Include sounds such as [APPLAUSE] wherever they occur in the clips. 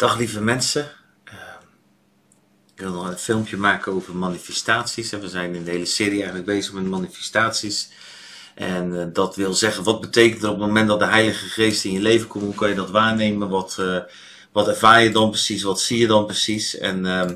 Dag lieve mensen. Uh, ik wil nog een filmpje maken over manifestaties. We zijn in de hele serie eigenlijk bezig met manifestaties. En uh, dat wil zeggen, wat betekent er op het moment dat de Heilige Geest in je leven komt? Hoe kan je dat waarnemen? Wat, uh, wat ervaar je dan precies? Wat zie je dan precies? En ehm,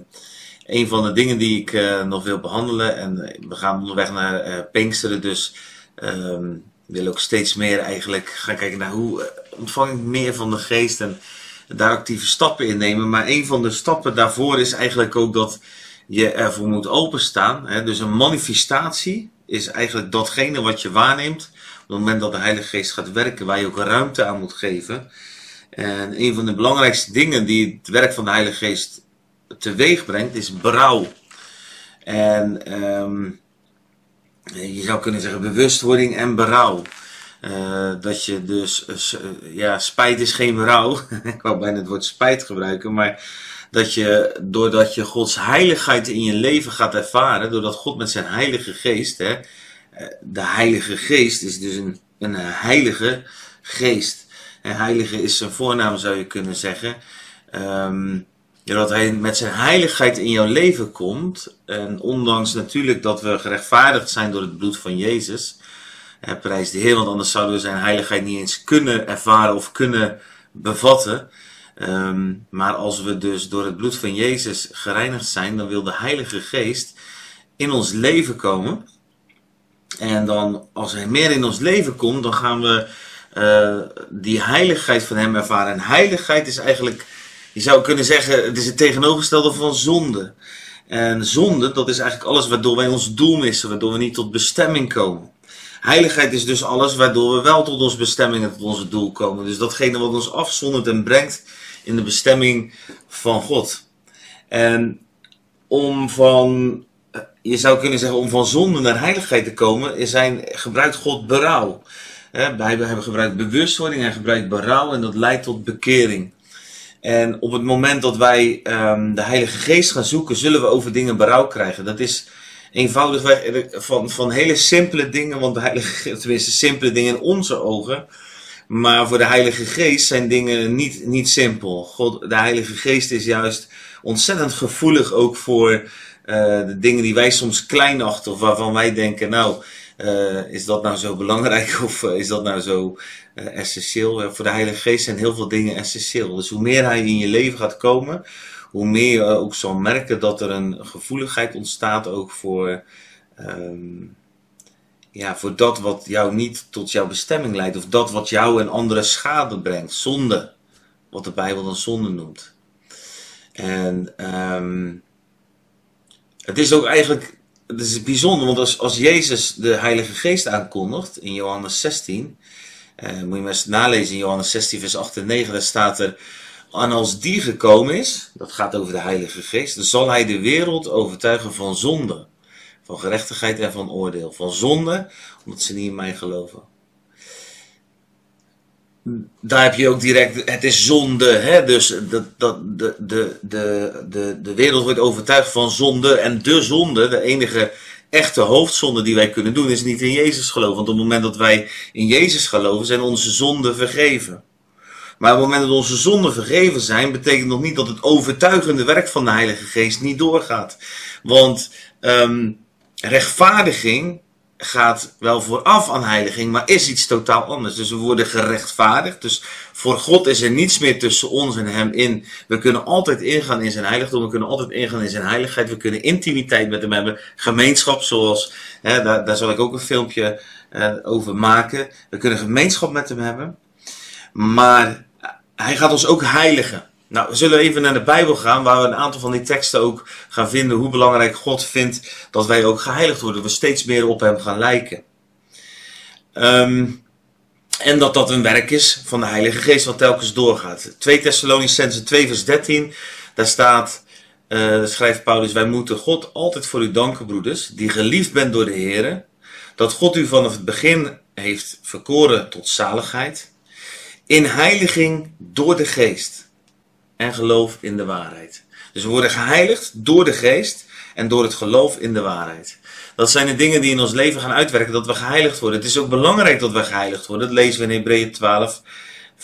een van de dingen die ik nog wil behandelen, en we gaan onderweg naar Pinksteren, dus ehm, ik wil ook steeds meer eigenlijk gaan kijken naar hoe ontvang ik meer van de Geest. En daar actieve stappen in nemen. Maar een van de stappen daarvoor is eigenlijk ook dat je ervoor moet openstaan. Hè? Dus een manifestatie is eigenlijk datgene wat je waarneemt. Op het moment dat de Heilige Geest gaat werken, waar je ook ruimte aan moet geven. En een van de belangrijkste dingen die het werk van de Heilige Geest teweeg brengt, is berouw. En um, je zou kunnen zeggen bewustwording en berouw. Uh, dat je dus, uh, ja, spijt is geen berouw. [LAUGHS] ik wou bijna het woord spijt gebruiken, maar dat je, doordat je Gods heiligheid in je leven gaat ervaren, doordat God met zijn heilige geest, hè, de heilige geest is dus een, een heilige geest. En heilige is zijn voornaam, zou je kunnen zeggen. Um, doordat hij met zijn heiligheid in jouw leven komt, en ondanks natuurlijk dat we gerechtvaardigd zijn door het bloed van Jezus, prijs de Heer, want anders zouden we zijn heiligheid niet eens kunnen ervaren of kunnen bevatten. Um, maar als we dus door het bloed van Jezus gereinigd zijn, dan wil de Heilige Geest in ons leven komen. En dan, als Hij meer in ons leven komt, dan gaan we uh, die heiligheid van Hem ervaren. En heiligheid is eigenlijk, je zou kunnen zeggen, het is het tegenovergestelde van zonde. En zonde, dat is eigenlijk alles waardoor wij ons doel missen, waardoor we niet tot bestemming komen. Heiligheid is dus alles waardoor we wel tot onze bestemming en tot onze doel komen. Dus datgene wat ons afzondert en brengt in de bestemming van God. En om van, je zou kunnen zeggen, om van zonde naar heiligheid te komen, zijn, gebruikt God berouw. Hij hebben gebruikt bewustwording, hij gebruikt berouw en dat leidt tot bekering. En op het moment dat wij um, de Heilige Geest gaan zoeken, zullen we over dingen berouw krijgen. Dat is eenvoudigweg van, van hele simpele dingen, want de Heilige tenminste simpele dingen in onze ogen. Maar voor de Heilige Geest zijn dingen niet, niet simpel. God, de Heilige Geest is juist ontzettend gevoelig ook voor uh, de dingen die wij soms klein achten. Of waarvan wij denken, nou, uh, is dat nou zo belangrijk [LAUGHS] of is dat nou zo essentieel? voor de Heilige Geest zijn heel veel dingen essentieel. Dus hoe meer Hij in je leven gaat komen, hoe meer je ook zal merken dat er een gevoeligheid ontstaat ook voor, um, ja, voor dat wat jou niet tot jouw bestemming leidt. Of dat wat jou en anderen schade brengt. Zonde. Wat de Bijbel dan zonde noemt. En um, het is ook eigenlijk het is bijzonder, want als, als Jezus de Heilige Geest aankondigt in Johannes 16, eh, moet je maar eens nalezen in Johannes 16, vers 8 en 9, daar staat er, en als die gekomen is, dat gaat over de Heilige Geest, dan zal hij de wereld overtuigen van zonde, van gerechtigheid en van oordeel. Van zonde, omdat ze niet in mij geloven. Daar heb je ook direct, het is zonde, hè? dus dat, dat, de, de, de, de, de wereld wordt overtuigd van zonde. En de zonde, de enige echte hoofdzonde die wij kunnen doen, is niet in Jezus geloven. Want op het moment dat wij in Jezus geloven, zijn onze zonden vergeven. Maar op het moment dat onze zonden vergeven zijn, betekent nog niet dat het overtuigende werk van de Heilige Geest niet doorgaat. Want um, rechtvaardiging gaat wel vooraf aan heiliging, maar is iets totaal anders. Dus we worden gerechtvaardigd. Dus voor God is er niets meer tussen ons en Hem in. We kunnen altijd ingaan in zijn heiligdom. We kunnen altijd ingaan in zijn heiligheid. We kunnen intimiteit met Hem hebben. Gemeenschap, zoals, hè, daar, daar zal ik ook een filmpje uh, over maken. We kunnen gemeenschap met Hem hebben. Maar hij gaat ons ook heiligen. Nou, we zullen even naar de Bijbel gaan, waar we een aantal van die teksten ook gaan vinden hoe belangrijk God vindt dat wij ook geheiligd worden. We steeds meer op Hem gaan lijken. Um, en dat dat een werk is van de Heilige Geest wat telkens doorgaat. 2 Thessalonicense 2 vers 13, daar staat, uh, schrijft Paulus, wij moeten God altijd voor u danken broeders, die geliefd bent door de Heer, dat God u vanaf het begin heeft verkoren tot zaligheid in heiliging door de geest en geloof in de waarheid. Dus we worden geheiligd door de geest en door het geloof in de waarheid. Dat zijn de dingen die in ons leven gaan uitwerken, dat we geheiligd worden. Het is ook belangrijk dat we geheiligd worden. Dat lezen we in Hebreeën 12,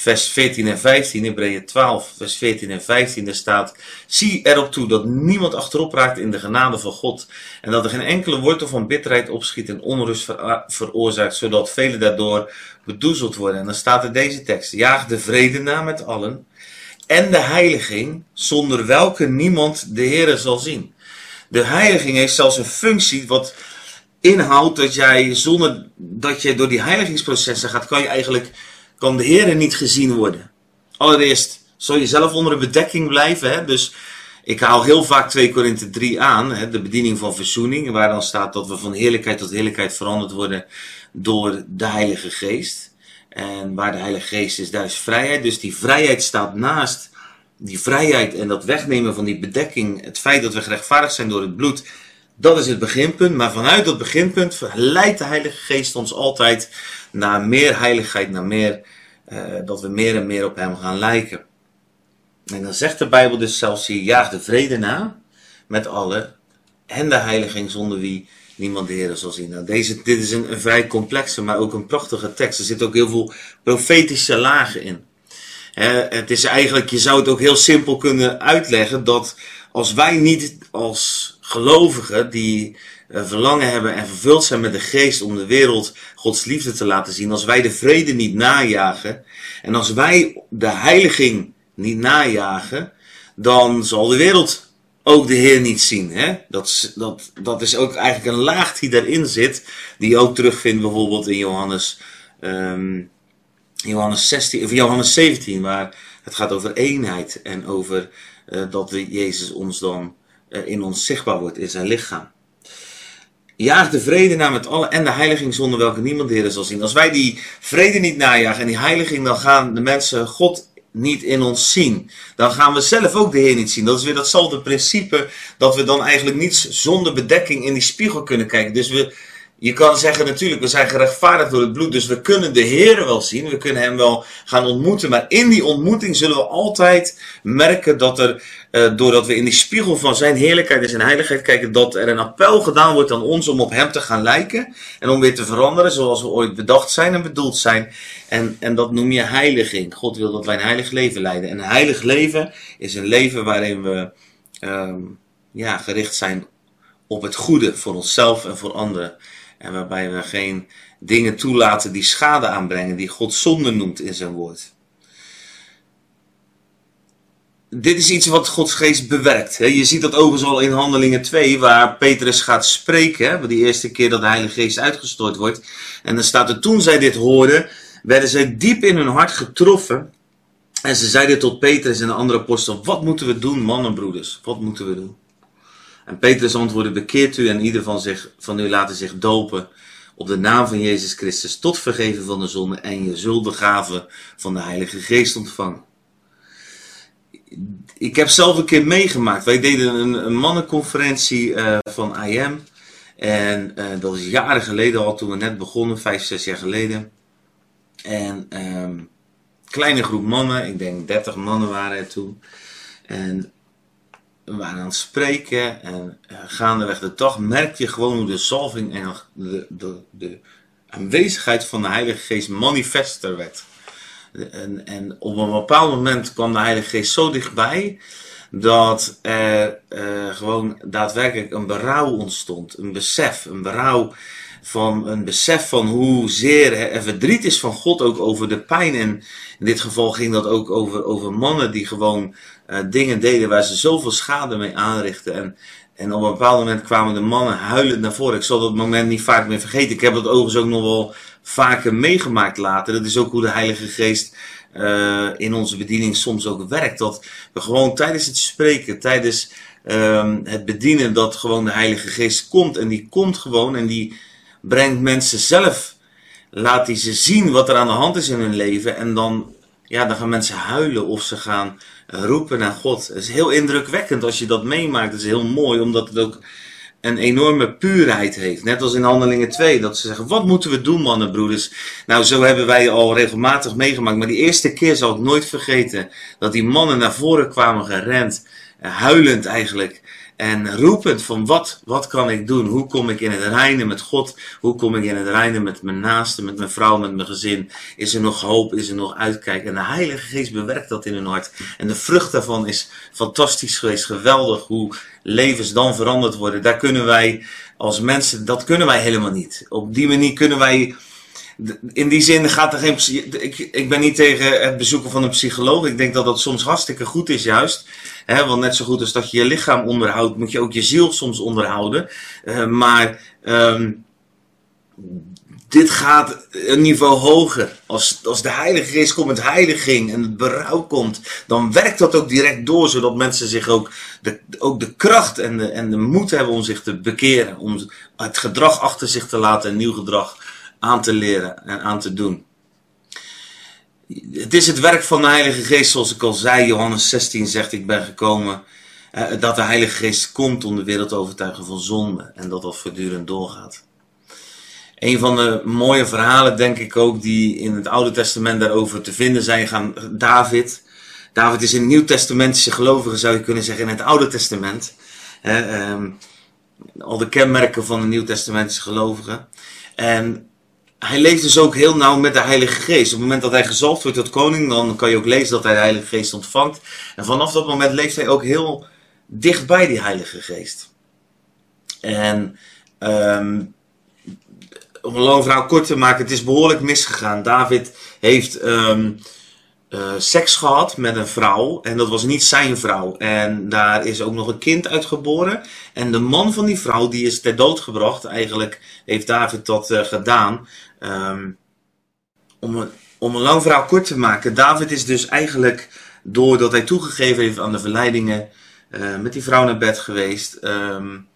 vers 14 en 15, Hebreeën 12, vers 14 en 15, daar staat: Zie erop toe dat niemand achterop raakt in de genade van God. En dat er geen enkele wortel van bitterheid opschiet en onrust veroorzaakt, zodat velen daardoor bedoezeld worden. En dan staat er deze tekst: Jaag de vrede na met allen en de heiliging, zonder welke niemand de Heer zal zien. De heiliging heeft zelfs een functie wat inhoudt dat jij zonder dat je door die heiligingsprocessen gaat, kan je eigenlijk kan de Heer niet gezien worden. Allereerst zal je zelf onder een bedekking blijven. Hè? Dus ik haal heel vaak 2 Korinthe 3 aan, hè? de bediening van verzoening, waar dan staat dat we van heerlijkheid tot heerlijkheid veranderd worden door de Heilige Geest. En waar de Heilige Geest is, daar is vrijheid. Dus die vrijheid staat naast die vrijheid en dat wegnemen van die bedekking, het feit dat we gerechtvaardigd zijn door het bloed, dat is het beginpunt. Maar vanuit dat beginpunt leidt de Heilige Geest ons altijd naar meer heiligheid, naar meer, uh, dat we meer en meer op Hem gaan lijken. En dan zegt de Bijbel dus zelfs hier, jaag de vrede na met allen en de heiliging zonder wie niemand de Heer zal zien. Nou, deze, dit is een, vrij complexe, maar ook een prachtige tekst. Er zitten ook heel veel profetische lagen in. het is eigenlijk, je zou het ook heel simpel kunnen uitleggen dat als wij niet als gelovigen die uh, verlangen hebben en vervuld zijn met de geest om de wereld Gods liefde te laten zien, als wij de vrede niet najagen en als wij de heiliging niet najagen, dan zal de wereld ook de Heer niet zien. Hè? Dat, dat, dat is ook eigenlijk een laag die daarin zit, die je ook terugvindt bijvoorbeeld in Johannes, um, Johannes, 16, of Johannes 17, waar het gaat over eenheid en over uh, dat we Jezus ons dan in ons zichtbaar wordt in zijn lichaam. Jaag de vrede na met allen en de heiliging zonder welke niemand de Heer zal zien. Als wij die vrede niet najagen en die heiliging, dan gaan de mensen God niet in ons zien. Dan gaan we zelf ook de Heer niet zien. Dat is weer datzelfde principe dat we dan eigenlijk niet zonder bedekking in die spiegel kunnen kijken. Dus we, je kan zeggen natuurlijk, we zijn gerechtvaardigd door het bloed, dus we kunnen de Heer wel zien, we kunnen Hem wel gaan ontmoeten, maar in die ontmoeting zullen we altijd merken dat er, uh, doordat we in die spiegel van Zijn heerlijkheid en Zijn heiligheid kijken, dat er een appel gedaan wordt aan ons om op Hem te gaan lijken en om weer te veranderen zoals we ooit bedacht zijn en bedoeld zijn. En, en dat noem je heiliging. God wil dat wij een heilig leven leiden. En een heilig leven is een leven waarin we um, ja, gericht zijn op het goede voor onszelf en voor anderen. En waarbij we geen dingen toelaten die schade aanbrengen, die God zonde noemt in zijn woord. Dit is iets wat Gods geest bewerkt. Je ziet dat overigens al in Handelingen 2, waar Petrus gaat spreken. Die eerste keer dat de Heilige Geest uitgestort wordt. En dan staat er, toen zij dit hoorden, werden zij diep in hun hart getroffen. En ze zeiden tot Petrus en de andere apostel, wat moeten we doen, mannen broeders? Wat moeten we doen? En Petrus antwoordde, bekeert u en ieder van, zich, van u laten zich dopen op de naam van Jezus Christus tot vergeven van de zonde en je zult de gave van de Heilige Geest ontvangen. Ik heb zelf een keer meegemaakt. Wij deden een, een mannenconferentie uh, van IM. En uh, dat was jaren geleden al, toen we net begonnen, vijf, zes jaar geleden. En um, kleine groep mannen, ik denk 30 mannen waren er toen. En we waren aan het spreken en uh, gaandeweg de dag merk je gewoon hoe de zalving en de, de, de aanwezigheid van de Heilige Geest manifester werd. En, en, op een bepaald moment kwam de Heilige Geest zo dichtbij dat er uh, gewoon daadwerkelijk een berouw ontstond. Een besef, een berouw van een besef van hoezeer er verdriet is van God ook over de pijn. En in dit geval ging dat ook over, over mannen die gewoon dingen deden waar ze zoveel schade mee aanrichten. En, en op een bepaald moment kwamen de mannen huilend naar voren. Ik zal dat moment niet vaak meer vergeten. Ik heb dat overigens ook nog wel vaker meegemaakt later. Dat is ook hoe de Heilige Geest uh, in onze bediening soms ook werkt. Dat we gewoon tijdens het spreken, tijdens uh, het bedienen, dat gewoon de Heilige Geest komt. En die komt gewoon en die brengt mensen zelf, laat die ze zien wat er aan de hand is in hun leven. En dan, ja, dan gaan mensen huilen of ze gaan roepen naar God. Het is heel indrukwekkend als je dat meemaakt. Het is heel mooi, omdat het ook een enorme puurheid heeft. Net als in Handelingen 2, dat ze zeggen, wat moeten we doen mannen, broeders? Nou, zo hebben wij al regelmatig meegemaakt. Maar die eerste keer zal ik nooit vergeten, dat die mannen naar voren kwamen gerend, huilend eigenlijk. En roepend van wat, wat kan ik doen? Hoe kom ik in het reinen met God? Hoe kom ik in het reinen met mijn naasten, met mijn vrouw, met mijn gezin? Is er nog hoop? Is er nog uitkijk? En de Heilige Geest bewerkt dat in hun hart. En de vrucht daarvan is fantastisch geweest. Geweldig hoe levens dan veranderd worden. Daar kunnen wij als mensen, dat kunnen wij helemaal niet. Op die manier kunnen wij in die zin gaat er geen. Ik, ik ben niet tegen het bezoeken van een psycholoog. Ik denk dat dat soms hartstikke goed is, juist. Want net zo goed als dat je je lichaam onderhoudt, moet je ook je ziel soms onderhouden. Uh, maar um, dit gaat een niveau hoger. Als, als de Heilige Geest komt met heiliging en het berouw komt, dan werkt dat ook direct door, zodat mensen zich ook de, ook de kracht en de, en de moed hebben om zich te bekeren. Om het gedrag achter zich te laten en nieuw gedrag aan te leren en aan te doen. Het is het werk van de Heilige Geest, zoals ik al zei. Johannes 16 zegt: Ik ben gekomen. Eh, dat de Heilige Geest komt om de wereld te overtuigen van zonde. En dat dat voortdurend doorgaat. Een van de mooie verhalen, denk ik ook, die in het Oude Testament daarover te vinden zijn, gaan David. David is een Nieuw-Testamentische gelovige, zou je kunnen zeggen, in het Oude Testament. Eh, al de kenmerken van een Nieuw-Testamentische gelovige. En hij leeft dus ook heel nauw met de Heilige Geest. Op het moment dat hij gezalfd wordt tot koning, dan kan je ook lezen dat hij de Heilige Geest ontvangt. En vanaf dat moment leeft hij ook heel dicht bij die Heilige Geest. En um, om een lange verhaal kort te maken, het is behoorlijk misgegaan. David heeft um, uh, seks gehad met een vrouw en dat was niet zijn vrouw. En daar is ook nog een kind uitgeboren. En de man van die vrouw die is ter dood gebracht. Eigenlijk heeft David dat uh, gedaan. Um, om, een, om een lang verhaal kort te maken. David is dus eigenlijk, doordat hij toegegeven heeft aan de verleidingen, uh, met die vrouw naar bed geweest. Um,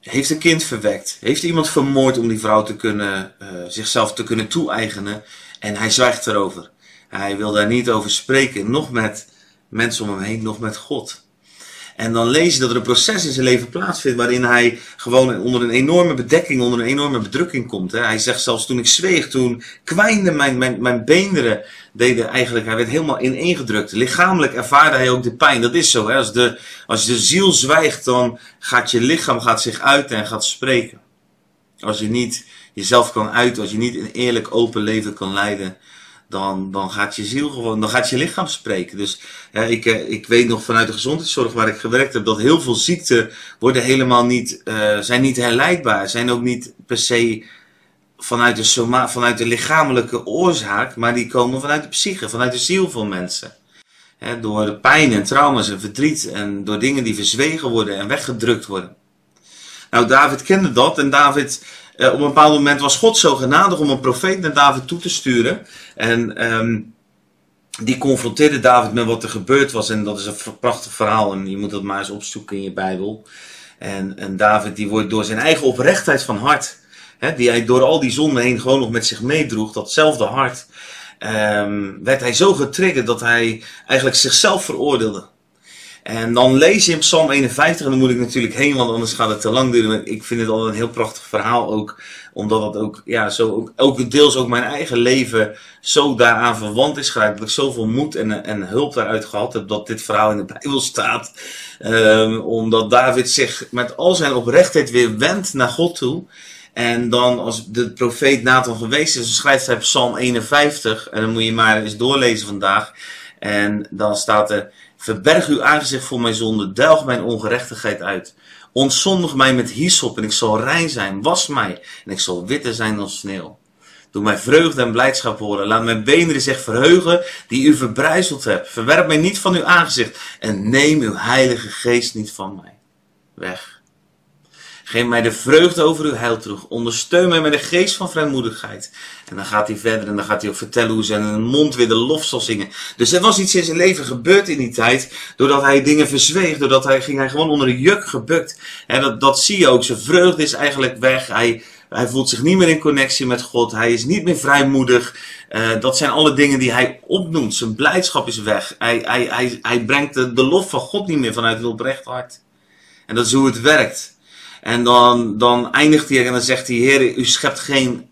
heeft een kind verwekt. Heeft iemand vermoord om die vrouw te kunnen, uh, zichzelf te kunnen toe-eigenen. En hij zwijgt erover. Hij wil daar niet over spreken. Nog met mensen om hem heen, nog met God. En dan lees je dat er een proces in zijn leven plaatsvindt waarin hij gewoon onder een enorme bedekking, onder een enorme bedrukking komt. Hè. Hij zegt zelfs toen ik zweeg, toen kwijnden mijn, mijn, mijn beenderen, deden eigenlijk, hij werd helemaal ineengedrukt. Lichamelijk ervaarde hij ook de pijn. Dat is zo. Hè. Als, de, als de ziel zwijgt, dan gaat je lichaam gaat zich uiten en gaat spreken. Als je niet jezelf kan uiten, als je niet een eerlijk open leven kan leiden, dan, dan gaat je ziel gewoon, dan gaat je lichaam spreken. Dus eh, ik weet nog vanuit de gezondheidszorg waar ik gewerkt heb, dat heel veel ziekten worden helemaal niet, uh, zijn niet herleidbaar. Zijn ook niet per se vanuit de, soma, vanuit de lichamelijke oorzaak, maar die komen vanuit de psyche, vanuit de ziel van mensen. door de pijn en trauma's en verdriet en door dingen die verzwegen worden en weggedrukt worden. Nou, David kende dat en David uh, op een bepaald moment was God zo genadig om een profeet naar David toe te sturen. En um, die confronteerde David met wat er gebeurd was. En dat is een prachtig verhaal. En je moet dat maar eens opzoeken in je Bijbel. En, en David die wordt door zijn eigen oprechtheid van hart. Hè, die hij door al die zonden heen gewoon nog met zich meedroeg. Datzelfde hart. Um, werd hij zo getriggerd dat hij eigenlijk zichzelf veroordeelde. En dan lees je in Psalm 51, en dan moet ik natuurlijk heen, want anders gaat het te lang duren. Ik vind het altijd een heel prachtig verhaal ook, omdat het ook, ja, zo ook, ook deels ook mijn eigen leven zo daaraan verwant is geraakt. Dat ik zoveel moed en, en hulp daaruit gehad heb dat dit verhaal in de Bijbel staat. Um, omdat David zich met al zijn oprechtheid weer wendt naar God toe. En dan als de profeet Nathan geweest is, dan schrijft hij Psalm 51. En dan moet je maar eens doorlezen vandaag. En dan staat er, verberg uw aangezicht voor mijn zonde, delg mijn ongerechtigheid uit. Ontzondig mij met hyssop en ik zal rein zijn, was mij en ik zal witter zijn dan sneeuw. Doe mij vreugde en blijdschap horen. Laat mijn benen zich verheugen die u verbrijzeld hebt. Verwerp mij niet van uw aangezicht en neem uw heilige geest niet van mij. Weg. Geef mij de vreugde over uw heil terug. Ondersteun mij met de geest van vrijmoedigheid. En dan gaat hij verder en dan gaat hij ook vertellen hoe zijn mond weer de lof zal zingen. Dus er was iets in zijn leven gebeurd in die tijd. Doordat hij dingen verzweeg. Doordat hij ging hij gewoon onder een juk gebukt. En dat, dat zie je ook. Zijn vreugde is eigenlijk weg. Hij, hij voelt zich niet meer in connectie met God. Hij is niet meer vrijmoedig. Uh, dat zijn alle dingen die hij opnoemt. Zijn blijdschap is weg. Hij, hij, hij, hij brengt de, de lof van God niet meer vanuit het hart. En dat is hoe het werkt. En dan, dan eindigt hij en dan zegt hij, Heer, u schept geen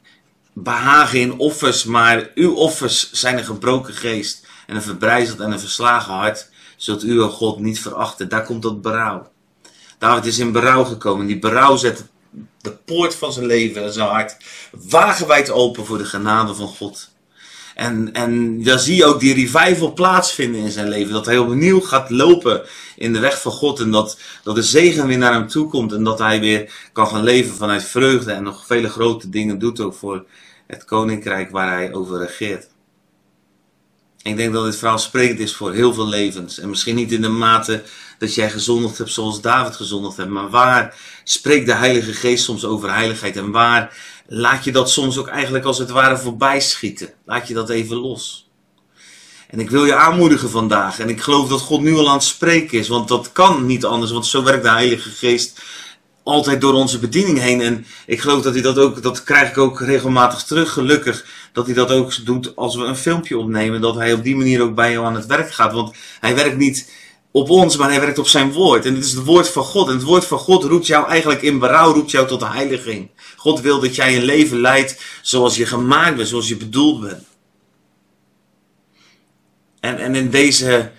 behagen in offers, maar uw offers zijn een gebroken geest en een verbrijzeld en een verslagen hart, zult u, o God, niet verachten. Daar komt dat berouw. David is in berouw gekomen. Die berouw zet de poort van zijn leven en zijn hart wagenwijd open voor de genade van God. En, en dan zie je ook die revival plaatsvinden in zijn leven. Dat hij opnieuw gaat lopen in de weg van God. En dat, dat de zegen weer naar hem toe komt. En dat hij weer kan gaan leven vanuit vreugde. En nog vele grote dingen doet ook voor het koninkrijk waar hij over regeert. Ik denk dat dit verhaal sprekend is voor heel veel levens. En misschien niet in de mate dat jij gezondigd hebt zoals David gezondigd hebt. Maar waar spreekt de Heilige Geest soms over heiligheid? En waar laat je dat soms ook eigenlijk als het ware voorbij schieten? Laat je dat even los. En ik wil je aanmoedigen vandaag. En ik geloof dat God nu al aan het spreken is. Want dat kan niet anders. Want zo werkt de Heilige Geest altijd door onze bediening heen. En ik geloof dat hij dat ook, dat krijg ik ook regelmatig terug, gelukkig. Dat hij dat ook doet als we een filmpje opnemen. Dat hij op die manier ook bij jou aan het werk gaat. Want hij werkt niet op ons, maar hij werkt op zijn woord. En dit is het woord van God. En het woord van God roept jou eigenlijk in berouw, roept jou tot de heiliging. God wil dat jij een leven leidt zoals je gemaakt bent, zoals je bedoeld bent. En, en in deze,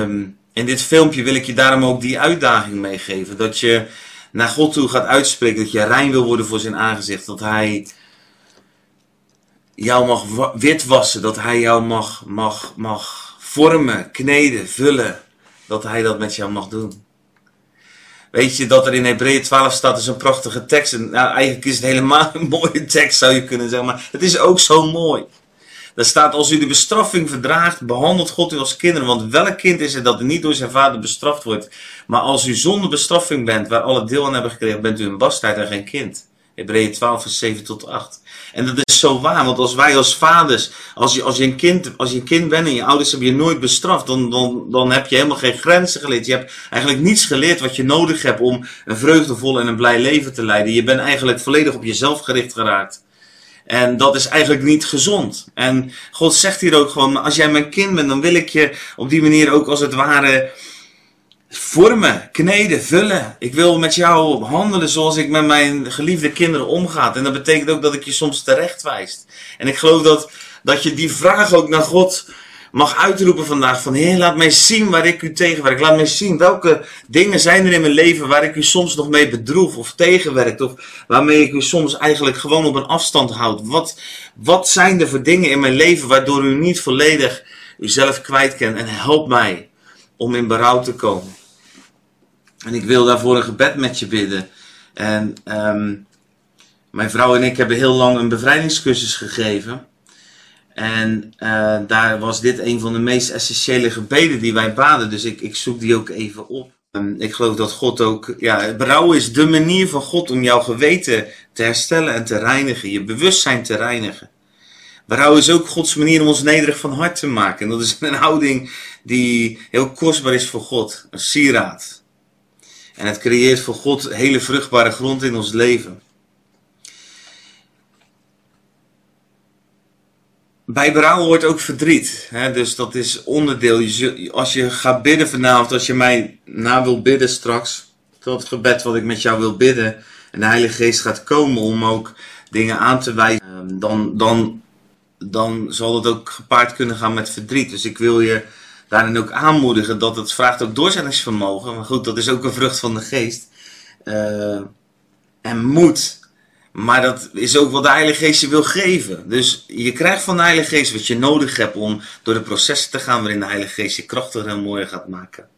um, in dit filmpje wil ik je daarom ook die uitdaging meegeven. Dat je naar God toe gaat uitspreken dat je rein wil worden voor zijn aangezicht. Dat hij jou mag witwassen, dat hij jou mag, mag, mag vormen, kneden, vullen. Dat hij dat met jou mag doen. Weet je dat er in Hebreeën 12 staat, is een prachtige tekst. En nou, eigenlijk is het helemaal [LAUGHS] een mooie tekst, zou je kunnen zeggen. Maar het is ook zo mooi. Daar staat, als u de bestraffing verdraagt, behandelt God u als kinderen. Want welk kind is het dat niet door zijn vader bestraft wordt? Maar als u zonder bestraffing bent, waar alle deel aan hebben gekregen, bent u een bastijd en geen kind. Hebreeën 12, vers 7 tot 8. En dat is zo waar, want als wij als vaders, als je, als je, een, kind, als je een kind bent en je ouders hebben je nooit bestraft, dan, dan, dan heb je helemaal geen grenzen geleerd. Je hebt eigenlijk niets geleerd wat je nodig hebt om een vreugdevol en een blij leven te leiden. Je bent eigenlijk volledig op jezelf gericht geraakt. En dat is eigenlijk niet gezond. En God zegt hier ook gewoon, als jij mijn kind bent, dan wil ik je op die manier ook als het ware vormen, kneden, vullen. Ik wil met jou handelen zoals ik met mijn geliefde kinderen omga. En dat betekent ook dat ik je soms terecht wijst. En ik geloof dat, dat je die vraag ook naar God mag uitroepen vandaag. Van Heer, laat mij zien waar ik u tegenwerk. Laat mij zien welke dingen zijn er in mijn leven waar ik u soms nog mee bedroef of tegenwerkt. Of waarmee ik u soms eigenlijk gewoon op een afstand houd. Wat, wat zijn er voor dingen in mijn leven waardoor u niet volledig uzelf kwijt kent. En help mij om in berouw te komen. En ik wil daarvoor een gebed met je bidden. En um, mijn vrouw en ik hebben heel lang een bevrijdingscursus gegeven. En uh, daar was dit een van de meest essentiële gebeden die wij baden. Dus ik, ik zoek die ook even op. Um, ik geloof dat God ook, ja, berouw is de manier van God om jouw geweten te herstellen en te reinigen, je bewustzijn te reinigen. Berouw is ook Gods manier om ons nederig van hart te maken. En dat is een houding die heel kostbaar is voor God, een sieraad. En het creëert voor God hele vruchtbare grond in ons leven. Bij berouw hoort ook verdriet. Hè? Dus dat is onderdeel. Als je gaat bidden vanavond, als je mij na wil bidden straks, tot het gebed wat ik met jou wil bidden, en de Heilige Geest gaat komen om ook dingen aan te wijzen, ehm, dan, dan, dan zal het ook gepaard kunnen gaan met verdriet. Dus ik wil je daarin ook aanmoedigen dat het vraagt ook doorzettingsvermogen. Maar goed, dat is ook een vrucht van de geest. Uh, en moed. Maar dat is ook wat de Heilige Geest je wil geven. Dus je krijgt van de Heilige Geest wat je nodig hebt om door de processen te gaan waarin de Heilige Geest je krachtiger en mooier gaat maken.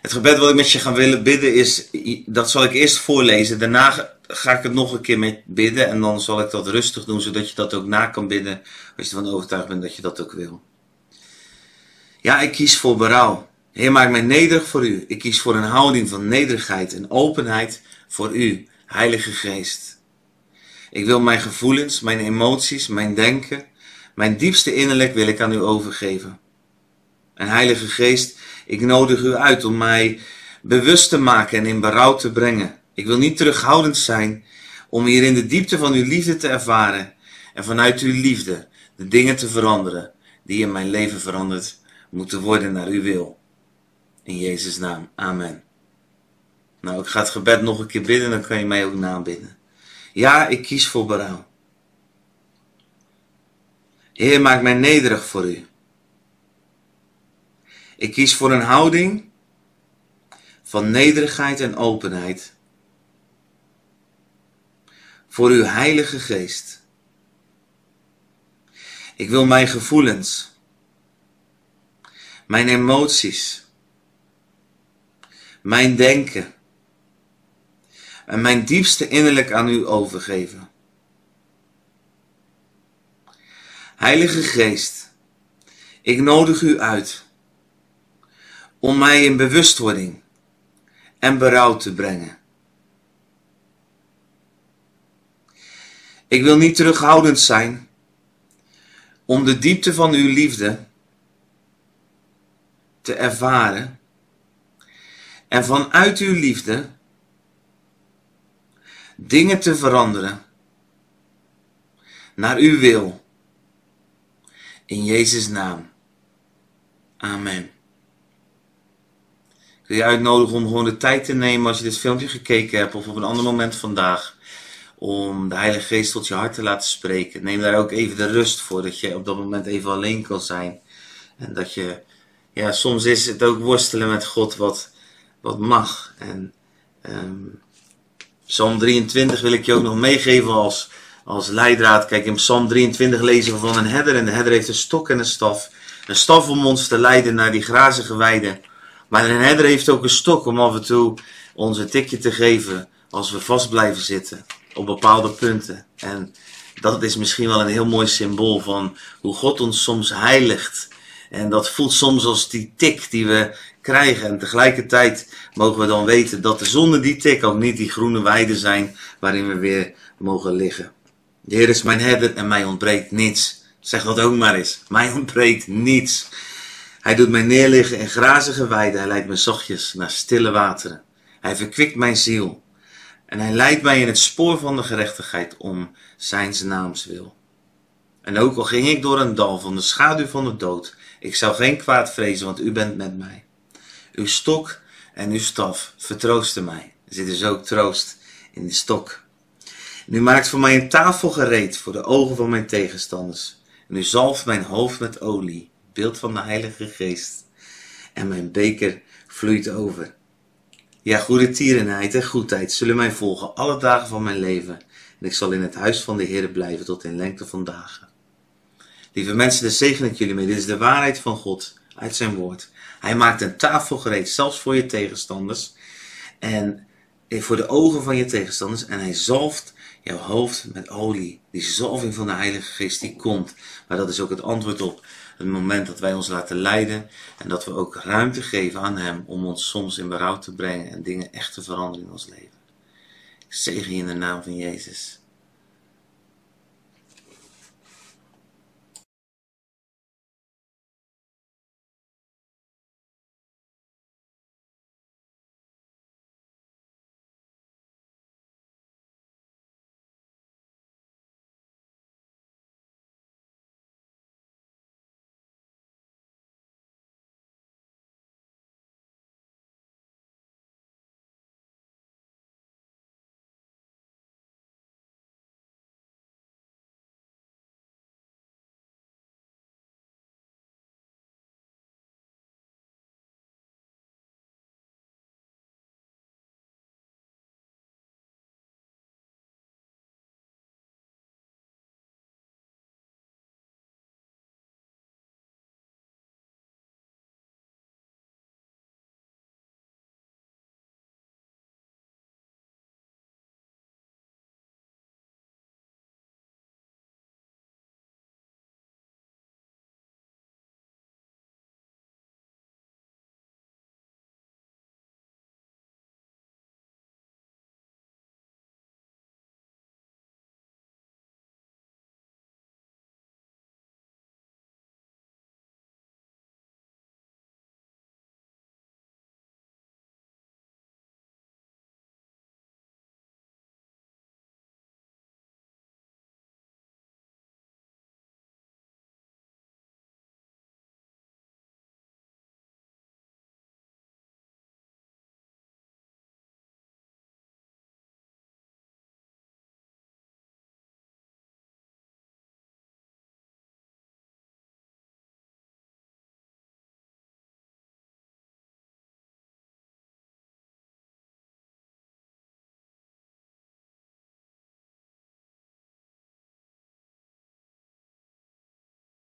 Het gebed wat ik met je ga willen bidden is, dat zal ik eerst voorlezen. Daarna ga ik het nog een keer met bidden en dan zal ik dat rustig doen, zodat je dat ook na kan bidden als je ervan overtuigd bent dat je dat ook wil. Ja, ik kies voor berouw. Heer, maak mij nederig voor u. Ik kies voor een houding van nederigheid en openheid voor u, Heilige Geest. Ik wil mijn gevoelens, mijn emoties, mijn denken, mijn diepste innerlijk wil ik aan u overgeven. En Heilige Geest, ik nodig u uit om mij bewust te maken en in berouw te brengen. Ik wil niet terughoudend zijn om hier in de diepte van uw liefde te ervaren en vanuit uw liefde de dingen te veranderen die in mijn leven veranderd moeten worden naar uw wil. In Jezus' naam. Amen. Nou, ik ga het gebed nog een keer bidden, dan kan je mij ook nabidden. Ja, ik kies voor berouw. Heer, maak mij nederig voor u. Ik kies voor een houding van nederigheid en openheid voor uw Heilige Geest. Ik wil mijn gevoelens, mijn emoties, mijn denken en mijn diepste innerlijk aan u overgeven. Heilige Geest, ik nodig u uit om mij in bewustwording en berouw te brengen. Ik wil niet terughoudend zijn om de diepte van uw liefde te ervaren en vanuit uw liefde dingen te veranderen naar uw wil. In Jezus' naam. Amen. Ik wil je uitnodigen om gewoon de tijd te nemen als je dit filmpje gekeken hebt of op een ander moment vandaag. Om de Heilige Geest tot je hart te laten spreken. Neem daar ook even de rust voor, dat je op dat moment even alleen kan zijn. En dat je, ja, soms is het ook worstelen met God wat, wat mag. En um, Psalm 23 wil ik je ook nog meegeven als, als leidraad. Kijk, in Psalm 23 lezen we van een herder. En de herder heeft een stok en een staf. Een staf om ons te leiden naar die grazige weiden. Maar een herder heeft ook een stok om af en toe ons een tikje te geven als we vast blijven zitten op bepaalde punten. En dat is misschien wel een heel mooi symbool van hoe God ons soms heiligt. En dat voelt soms als die tik die we krijgen. En tegelijkertijd mogen we dan weten dat er zonder die tik ook niet die groene weiden zijn waarin we weer mogen liggen. De Heer is mijn herder en mij ontbreekt niets. Zeg dat ook maar eens. Mij ontbreekt niets. Hij doet mij neerliggen in grazige weiden. Hij leidt me zachtjes naar stille wateren. Hij verkwikt mijn ziel. En hij leidt mij in het spoor van de gerechtigheid om zijn naams wil. En ook al ging ik door een dal van de schaduw van de dood, ik zou geen kwaad vrezen, want u bent met mij. Uw stok en uw staf vertroosten mij. Er zit dus ook troost in de stok. En u maakt voor mij een tafel gereed voor de ogen van mijn tegenstanders. En u zalft mijn hoofd met olie beeld van de Heilige Geest. En mijn beker vloeit over. Ja, goede tierenheid en goedheid zullen mij volgen alle dagen van mijn leven. En ik zal in het huis van de Heer blijven tot in lengte van dagen. Lieve mensen, de zegen ik jullie mee. Dit is de waarheid van God uit zijn woord. Hij maakt een tafel gereed, zelfs voor je tegenstanders. En voor de ogen van je tegenstanders. En hij zalft jouw hoofd met olie. Die zalving van de Heilige Geest die komt. Maar dat is ook het antwoord op het moment dat wij ons laten leiden en dat we ook ruimte geven aan Hem om ons soms in berouw te brengen en dingen echt te veranderen in ons leven. Zegen je in de naam van Jezus.